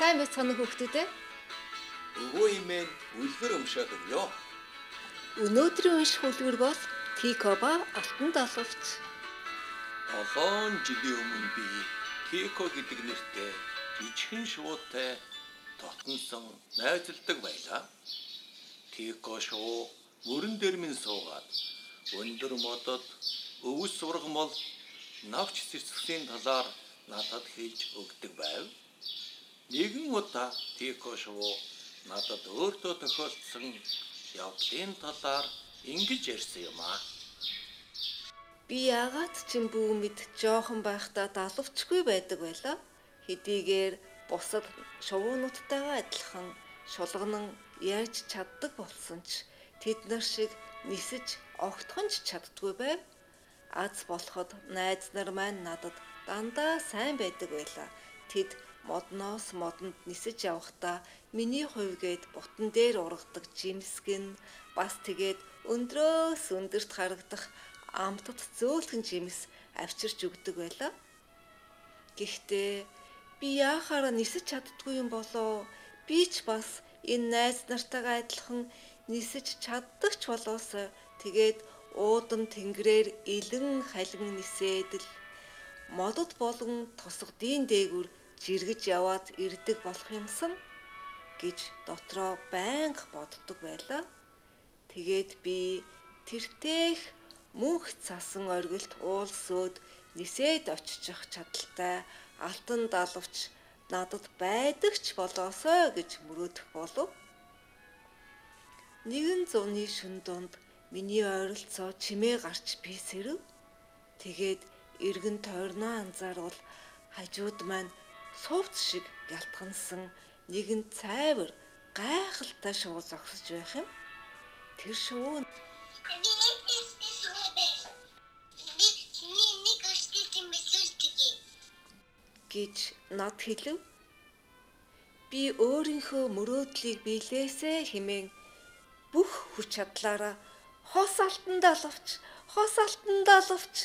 Сайн мэд санах хүүхдүүдээ. Өвөө имэн үлгэр өмшөөд өгөө. Өнөөдрийн унших үлгэр бол Тикоба алтан далавч. Олон жилийн өмнө би Тико гэдэг нэртэй ижхэн шуутай тотонсон найзалдаг байлаа. Тико шуу мөрөн дээр минь суугаад өндөр модод өвс сургам бол навч цэцгсийн талаар надад хийж өгдөг байв. Нэгэн удаа Тико шуу надад өөртөө тохиолдсон явдлын талаар ингэж ярьсан юм аа. Би яагаад ч юм бүү мэд жоохон байхдаа далавчгүй байдаг байлаа. Хэдийгээр бусад шувуунуудтайгаа адилхан шулганан яаж чаддаг болсон ч тэд нар шиг нисэж огтхон ч чаддгүй байв. Аз болоход найз нар маань надад дандаа сайн байдаг байлаа. Тэд модноос модонд нисэж явахдаа миний хувьгээд бутан дээр ургадаг жимсгэн бас тэгээд өндрөөс өндөрт харагдах амтд зөөлхөн жимс авчирч өгдөг байлаа. Гэхдээ би яахаараа нисэж чаддгүй юм болоо. Би ч бас энэ найз нартайгаа адилхан нисэж чаддаг ч болоосоо тэгээд уудан тэнгэрээр илэн халин нисээд л модод болон тосгодын дээгүр жиргэж яваад ирдэг болох юмсан гэж дотроо байнга боддог байлаа. Тэгээд би тэртех мөнх цасан оргилд уулсөөд нисээд очих чадaltaй алтан далавч надад байдаг ч болоосоо гэж мөрөөдөх болов. Нэгэн зуны шүн донд миний ойролцоо чимээ гарч би сэрэв. Тэгээд эргэн тойрноо анзаарвал хажууд маань сувц шиг гялтгансан нэгэн цайвар гайхалтай шуу зогсож байх юм. Тэр шуу гэж над хэлв. Би өөрийнхөө мөрөөдлийг биелээсэ хэмээн бүх хүч чадлаараа хос алтан далавч, хос алтан далавч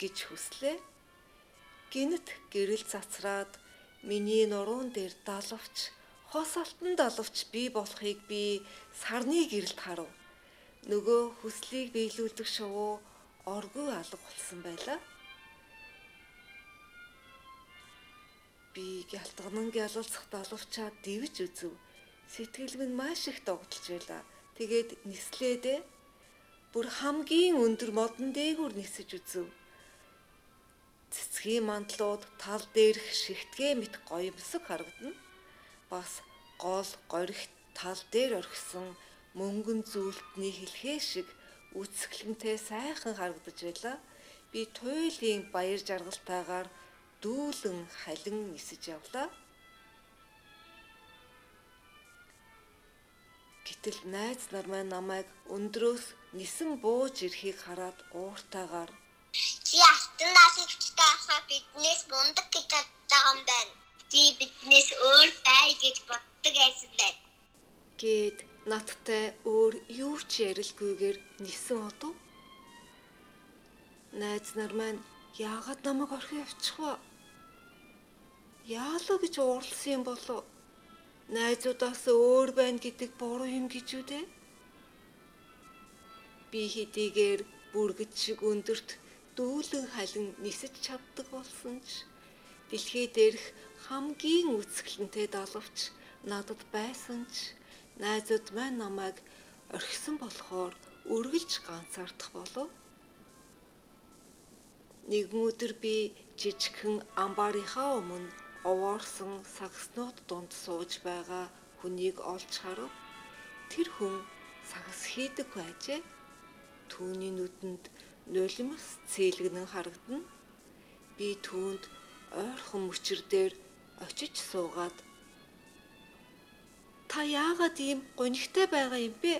гэж хүслээ. Гинт гэрэл цацраад миний нуруунд дээр далавч, хос алтан далавч би болохыг би сарны гэрэлд харав. Нөгөө хүслийг биелүүлдэг шувуу оргүй алга болсон байлаа. Би гялтганан гялалцах далавчаа дивж үзв. Сэтгэл минь маш их догдолж байлаа. Тэгээд нислээдээ бүр хамгийн өндөр модон дээгүүр нисэж үзв. Цэцгийн мандлууд тал дээрх шигтгээ мэт гоёмсог харагдана. Бас гол горигт тал дээр орхисон мөнгөн зүйлтний хэлхээ шиг үсгэлэнтэй сайхан харагдаж байлаа. Би туйлын баяр жаргалтайгаар дүүлэн халин нисэж явлаа. Гэтэл найз нар маань намайг өндрөөс нисэн бууж ирэхийг хараад ууртаагаар чи алтан хаа биднээс мундаг гэж байгаа юм байна. Чи биднээс өөр бай гэж боддог байсан байна. Гэт надтай өөр юу ч ярилгүйгээр нисэн одов. Найз нар маань яагаад намайг орхин явчих вэ? Яалаа гэж уурлсан юм болов? Найзуудаас өөр байна гэдэг буруу юм гэж үү дээ? Би хэдийгээр бүргэд шиг өндөрт дүүлэн халин нисэж чаддаг болсон ч дэлхий дээрх хамгийн үсгэлэнтэй далавч надад байсан ч найзууд маань намайг орхисон болохоор үргэлж ганцаардах болов. Нэгэн өдөр би жижигхэн амбаарынхаа өмнө овоорсон сагснууд дунд сууж байгаа хүнийг олж харав. Тэр хүн сагс хийдэг байжээ. Түүний нүдэнд нулимс цээлгэнэн харагдана. Би түүнд ойрхон мөчр дээр очиж суугаад та яагаад ийм гонигтай байгаа юм бэ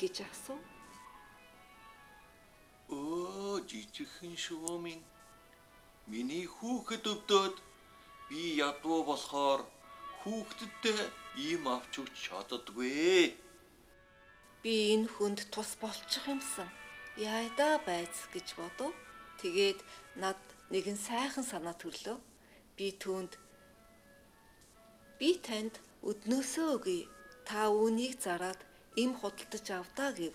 гэж асуув. Оо жижигхэн шүү минь. Миний хүүхэд өвдөөд би ядуу болохоор хүүхдтэй ийм авч өгч чаддгүй. Би энэ хүнд тус болчих юмсан. Яйда байц гэж бодов. Тэгээд над нэгэн сайхан санаа төрлөө. Би түүнд би танд өднөөсөө өгье. Та үүнийг зараад им худалдаж авдаа гэв.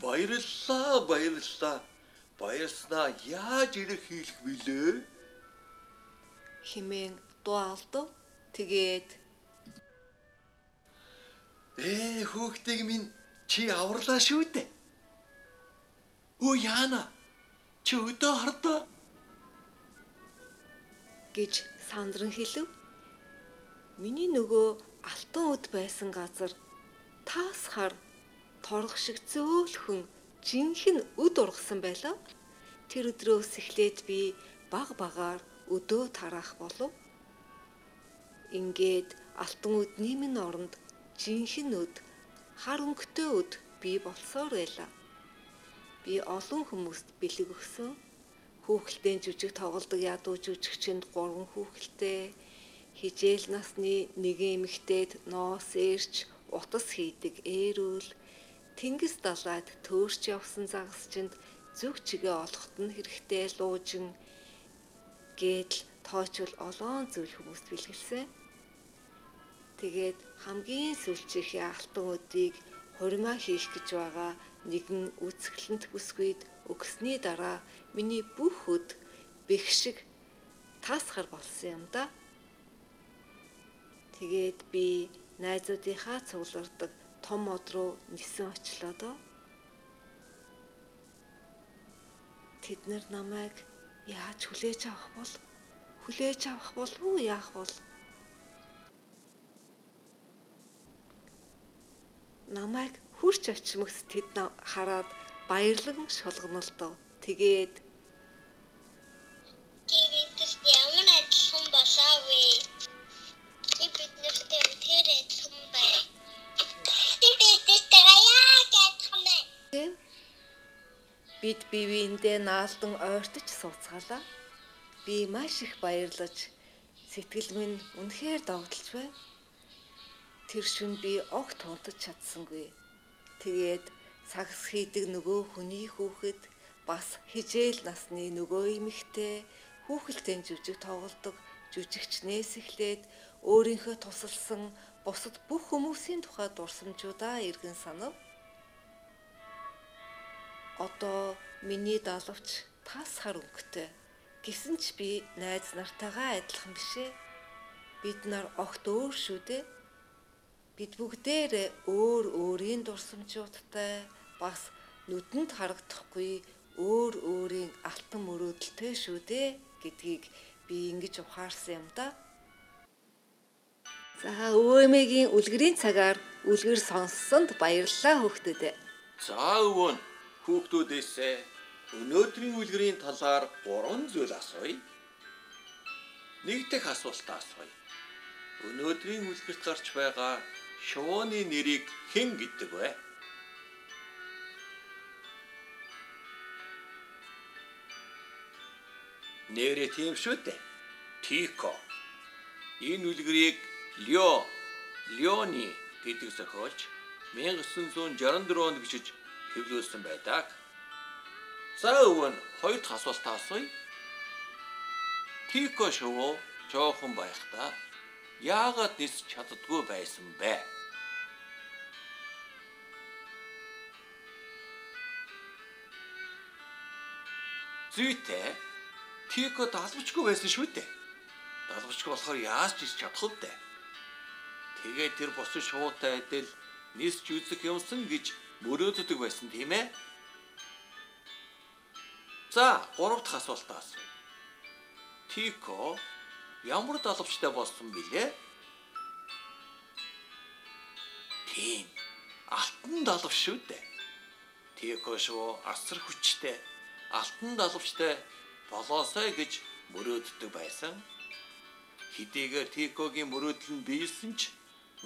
Баярлалаа, баярлалаа. Баярснаа яаж ирэх хийх вүлээ? Химэн дуалдав. Тэгээд Ээ хүүхдийг минь чи аварлаа шүү дээ. Өө яана. Чи өдөө хардаа. гэж сандран хэлв. Миний нөгөө алтан үд байсан газар таасхаар торох шиг зөөлхөн жинхэнэ үд ургасан байлаа. Тэр өдрөөс эхлээд би баг багаар өдөө тараах болов. Ингээд алтан үдний минь оронд жинхэнэ үд хар өнгөтэй үд би болсоор байлаа. Би олон хүмүүст бэлэг өгсөн. Хүүхэлдэйн жүжиг тоглодог ядуу жүжигчэнд 3 хүүхэлтэй хижээл насны нэгэн эмэгтэйд ноос ээрч утас хийдэг ээрүүл тэнгис далайд төөрч явсан загасчинд зүг чигээ олоход нь хэрэгтэй луужин гэдэл тоочвол олоон зүйл хүмүүст бэлгэлсэн. Тэгээд хамгийн сүүлчийнхээ алтан өдийг хурмаа хийх гэж байгаа нэгэн үсгэлэнт бүсгүйд өгсний дараа миний бүх өд бэх шиг таасхар болсон юм да. Тэгээд би найзуудынхаа цуглардаг том од руу нисэн очлоо доо. Тэд нар намайг яаж хүлээж авах бол хүлээж авах болов уу яах бол намайг хурч очимгс тэд хараад баярлан шулгонолтоо. Тэгээд Тэгээд ямар адилхан болоо вэ? Би биднэртэй тэр адилхан бай. Би биднэртэй яг адилхан бай. бид бивиэндээ наалдан ойртож сууцгаалаа. Би маш их баярлаж сэтгэл минь үнэхээр догдолж байна. Тэр шүн би огт тунтаж чадсангүй. Тэгээд сагс хийдэг нөгөө хүний хүүхэд бас хижээл насны нөгөө эмэгтэй хүүхэлдэйн жүжиг тоглодог жүжигчнээс эхлээд өөрийнхөө тусалсан бусад бүх хүмүүсийн тухай дурсамжуудаа эргэн санав. Одоо миний далавч тас хар өнгөтэй. Гэсэн ч би найз нартайгаа адилхан бишээ. Бид нар огт өөр шүү дээ. Бид бүгдээрээ өөр өөрийн дурсамжуудтай бас нүдэнд харагдахгүй өөр өөрийн алтан мөрөөдөлтэй шүү дээ гэдгийг би ингэж ухаарсан юм да. За өвөөмэгийн үлгэрийн цагаар үлгэр сонссонд баярлалаа хүүхдүүд. За өвөө нь хүүхдүүдээсээ өнөөдрийн үлгэрийн талаар гурван зүйл асууя. Нэг дэх асуултаа асууя. Өнөөдрийн үлгэрт гарч байгаа шувууны нэрийг хэн гэдэг вэ? Нэрээ тийм шүү дээ. Тико. Энэ үлгэрийг Лё, Лёни гэдэг зохиолч 1964 онд бичиж хэвлүүлсэн байдаг. За өвөн хоёр дахь асуултаа асууя. Тико шувуу жоохон байхдаа яагаад нис чаддгүй байсан бэ? Зүйтэй Тико далбчгүй байсан шүү дээ. Далбчгүй болохоор яаж ч чадах вэ? Тэгээд тэр бос шуутай адил нисч үзэх юмсан гэж мөрөөддөг байсан тийм ээ. За, гурав дахь асуултаа асууя. Тико ямар далавчтай болсон бilé? Тийм. Алтан далавч шүү дээ. Тико шүү асар хүчтэй. Алтан далавчтай болоосой гэж мөрөөддөг байсан. Хэдийгээр Тикогийн мөрөөдөл нь биелсэн ч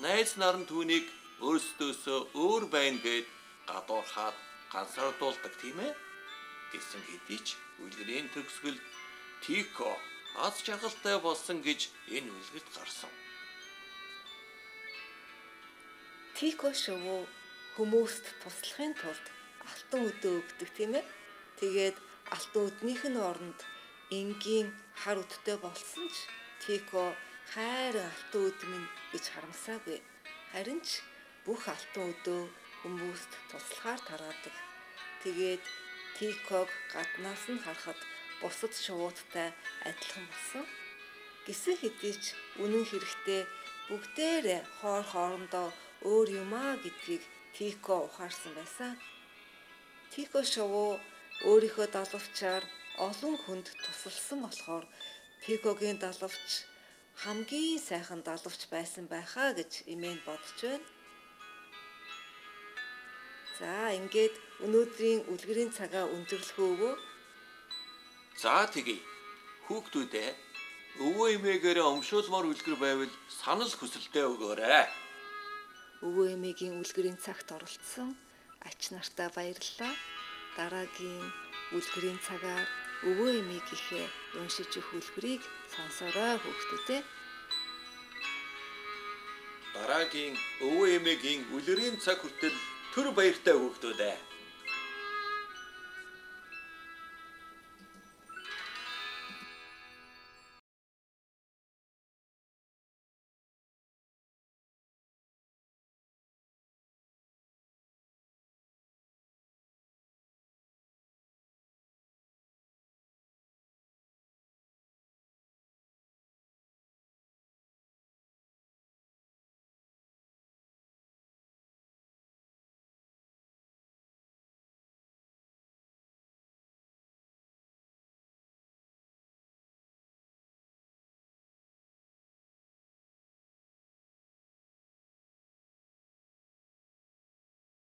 найз нар нь түүнийг өөрсдөөсөө өөр байна гэд гадуурхаад ганцаардуулдаг тийм ээ. Гэсэн хэдий ч үлгэрийн төгсгөл Тико аз жаргалтай болсон гэж энэ үлгэрт гарсан. Тико шувуу хүмүүст туслахын тулд алтан өдөө өгдөг тийм ээ. Тэгээд алтан өднийх нь оронд энгийн хар өдтэй болсон ч Тико хайр алтан өд минь гэж харамсаагүй. Харин ч бүх алтан өдөө хүмүүст туслахаар тараадаг. Тэгээд Тиког гаднаас нь харахад бусад шувуудтай адилхан болсон. Гисэн хэдий ч үнэн хэрэгтээ бүгдээрээ хоор хоорондоо өөр юмаа гэдгийг Тико ухаарсан байсан. Тико шувуу өөрийнхөө далавчаар олон хүнд тусалсан болохоор Тикогийн далавч хамгийн сайхан далавч байсан байхаа гэж имэн бодож байна. За ингээд өнөөдрийн үлгэрийн цагаа өндөрлөхөө. За тэгье. Хүүхдүүдээ өвөө эмээгээрээ өмшүүлмөр үлгэр байвал санал хүсэлтээ өгөөрэй. Өвөө эмээгийн үлгэрийн цагт оролцсон ач нартаа баярлалаа. Дараагийн үлгэрийн цагаар өвөө эмээгийнхээ уншиж өгөх үлгэрийг сонсорой хүүхдүүдээ. Дараагийн өвөө эмээгийн үлгэрийн цаг хүртэл төр баяртай хүүхдүүдээ.